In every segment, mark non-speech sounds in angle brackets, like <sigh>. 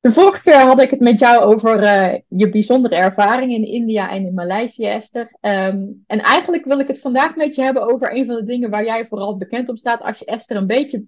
De vorige keer had ik het met jou over eh, je bijzondere ervaring in India en in Maleisië, Esther. Ehm, en eigenlijk wil ik het vandaag met je hebben over een van de dingen waar jij vooral bekend om staat. Als je Esther een beetje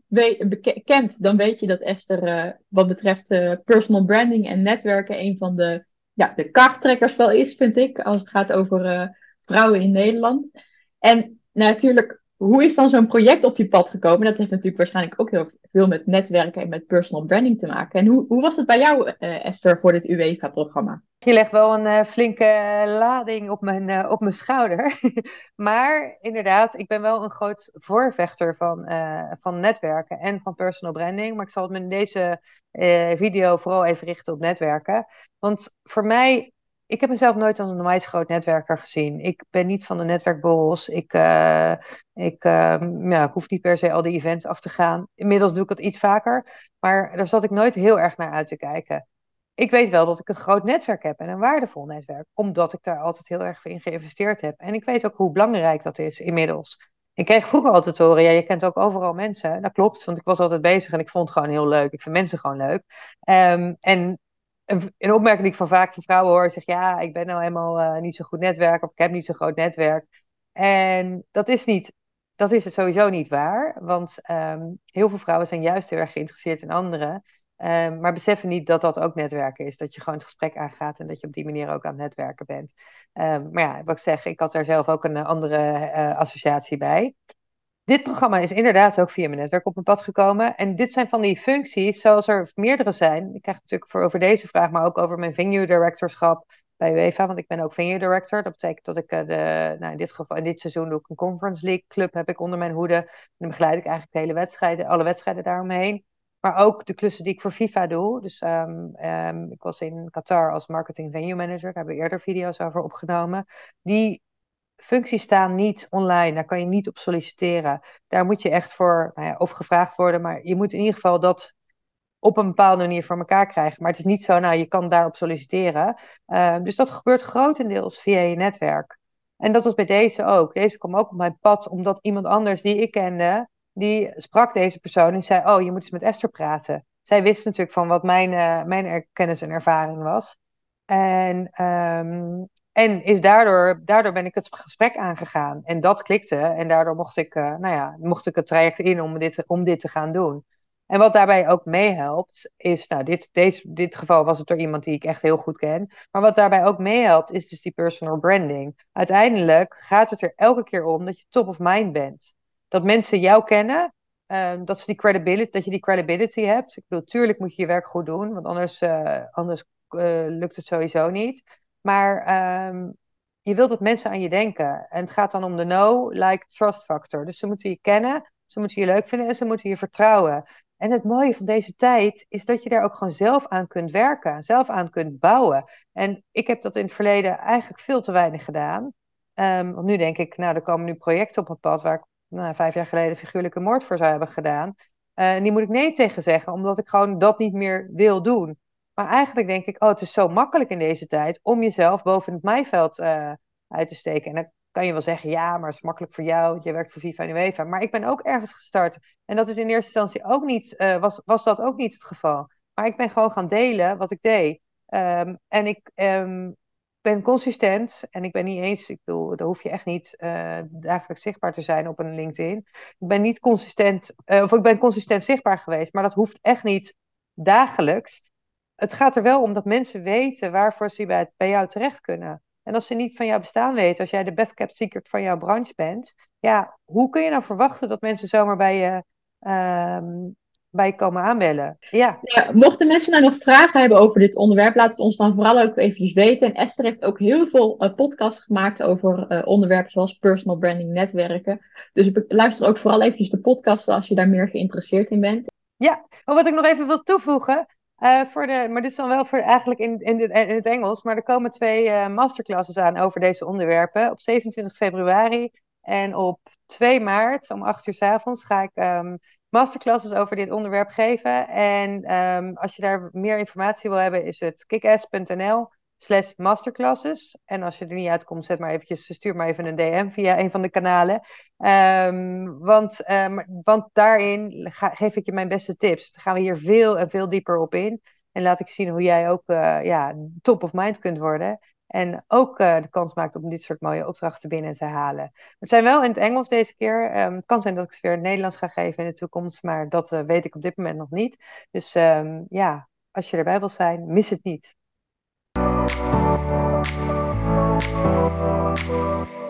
kent, dan weet je dat Esther uh, wat betreft uh, personal branding en netwerken een van de, ja, de krachttrekkers wel is, vind ik, als het gaat over vrouwen in Nederland. En natuurlijk hoe is dan zo'n project op je pad gekomen? Dat heeft natuurlijk waarschijnlijk ook heel veel met netwerken en met personal branding te maken. En hoe, hoe was het bij jou, uh, Esther, voor dit UEFA-programma? Je legt wel een uh, flinke lading op mijn, uh, op mijn schouder. <laughs> maar inderdaad, ik ben wel een groot voorvechter van, van netwerken en van personal branding. Maar ik zal het me in deze video vooral even richten op netwerken. Want voor mij ik heb mezelf nooit als een onwijs groot netwerker gezien. Ik ben niet van de netwerkborrels. Ik, uh, ik, uh, ja, ik hoef niet per se al die events af te gaan. Inmiddels doe ik het iets vaker. Maar daar zat ik nooit heel erg naar uit te kijken. Ik weet wel dat ik een groot netwerk heb en een waardevol netwerk. Omdat ik daar altijd heel erg in geïnvesteerd heb. En ik weet ook hoe belangrijk dat is inmiddels. Ik kreeg vroeger altijd te horen, ja, je kent ook overal mensen. Dat klopt, want ik was altijd bezig en ik vond het gewoon heel leuk. Ik vind mensen gewoon leuk. Um, en een, een opmerking die ik van vaak van vrouwen hoor, zeg ja, ik ben nou helemaal uh, niet zo goed netwerk of ik heb niet zo'n groot netwerk. En dat is niet, dat is het sowieso niet waar, want um, heel veel vrouwen zijn juist heel erg geïnteresseerd in anderen, um, maar beseffen niet dat dat ook netwerken is, dat je gewoon het gesprek aangaat en dat je op die manier ook aan het netwerken bent. Um, maar ja, wat ik zeg, ik had daar zelf ook een andere uh, associatie bij. Dit programma is inderdaad ook via mijn netwerk op mijn pad gekomen. En dit zijn van die functies, zoals er meerdere zijn. Ik krijg natuurlijk voor over deze vraag, maar ook over mijn venue directorschap bij UEFA, want ik ben ook venue director. Dat betekent dat ik eh, de, nou in dit geval, in dit seizoen doe ik een Conference League club, heb ik onder mijn hoede. En dan begeleid ik eigenlijk de hele wedstrijden, alle wedstrijden daaromheen. Maar ook de klussen die ik voor FIFA doe. Dus um, um, ik was in Qatar als marketing venue manager. Daar hebben we eerder video's over opgenomen. Die functies staan niet online. Daar kan je niet op solliciteren. Daar moet je echt voor, nou ja, of gevraagd worden, maar je moet in ieder geval dat op een bepaalde manier voor elkaar krijgen. Maar het is niet zo, nou, je kan daarop solliciteren. Uh, dus dat gebeurt grotendeels via je netwerk. En dat was bij deze ook. Deze kwam ook op mijn pad, omdat iemand anders die ik kende, die sprak deze persoon en zei, oh, je moet eens met Esther praten. Zij wist natuurlijk van wat mijn, uh, mijn kennis en ervaring was. En um, en is daardoor, daardoor ben ik het gesprek aangegaan. En dat klikte. En daardoor mocht ik, uh, nou ja, mocht ik het traject in om dit, om dit te gaan doen. En wat daarbij ook meehelpt, is, nou, dit, deze, dit geval was het door iemand die ik echt heel goed ken. Maar wat daarbij ook meehelpt, is dus die personal branding. Uiteindelijk gaat het er elke keer om dat je top of mind bent. Dat mensen jou kennen, uh, dat, ze die credibility, dat je die credibility hebt. Ik bedoel, tuurlijk moet je je werk goed doen, want anders, uh, anders lukt het sowieso niet. Maar um, je wilt dat mensen aan je denken. En het gaat dan om de know, like, trust factor. Dus ze moeten je kennen, ze moeten je leuk vinden en ze moeten je vertrouwen. En het mooie van deze tijd is dat je daar ook gewoon zelf aan kunt werken, zelf aan kunt bouwen. En ik heb dat in het verleden eigenlijk veel te weinig gedaan. Um, want nu denk ik, nou, er komen nu projecten op mijn pad waar ik nou, vijf jaar geleden figuurlijke moord voor zou hebben gedaan. Uh, en die moet ik nee tegen zeggen, omdat ik gewoon dat niet meer wil doen. Maar eigenlijk denk ik, oh, het is zo makkelijk in deze tijd om jezelf boven het maaiveld uh, uit te steken. En dan kan je wel zeggen, ja, maar het is makkelijk voor jou, je werkt voor FIFA en UEFA. Maar ik ben ook ergens gestart. En dat is in eerste instantie ook niet, uh, was, was dat ook niet het geval. Maar ik ben gewoon gaan delen wat ik deed. Um, en ik um, ben consistent en ik ben niet eens, ik bedoel, daar hoef je echt niet uh, dagelijks zichtbaar te zijn op een LinkedIn. Ik ben niet consistent, of ik ben consistent zichtbaar geweest, maar dat hoeft echt niet dagelijks het gaat er wel om dat mensen weten waarvoor ze bij, bij jou terecht kunnen. En als ze niet van jouw bestaan weten, als jij de best kept secret van jouw branche bent, ja, hoe kun je nou verwachten dat mensen zomaar bij je, um, bij je komen aanbellen? Ja. ja. Mochten mensen nou nog vragen hebben over dit onderwerp, laat het ons dan vooral ook eventjes weten. En Esther heeft ook heel veel uh, podcasts gemaakt over uh, onderwerpen zoals personal branding, netwerken. Dus luister ook vooral eventjes de podcast als je daar meer geïnteresseerd in bent. Ja, maar wat ik nog even wil toevoegen, uh, voor de, maar dit is dan wel voor eigenlijk in, in, in het Engels. Maar er komen twee uh, masterclasses aan over deze onderwerpen. Op 27 februari en op 2 maart om 8 uur s avonds ga ik um, masterclasses over dit onderwerp geven. En um, als je daar meer informatie wil hebben, is het kickass.nl slash masterclasses. En als je er niet uitkomt, zet maar eventjes, stuur maar even een DM via een van de kanalen. Um, want, um, want daarin geef ik je mijn beste tips. Dan gaan we hier veel en veel dieper op in. En laat ik zien hoe jij ook ja, top of mind kunt worden. En ook de kans maakt om dit soort mooie opdrachten binnen te halen. Het zijn wel in het Engels deze keer. Um, het kan zijn dat ik ze weer in het Nederlands ga geven in de toekomst. Maar dat weet ik op dit moment nog niet. Dus ja, als je erbij wil zijn, mis het niet. Thank you.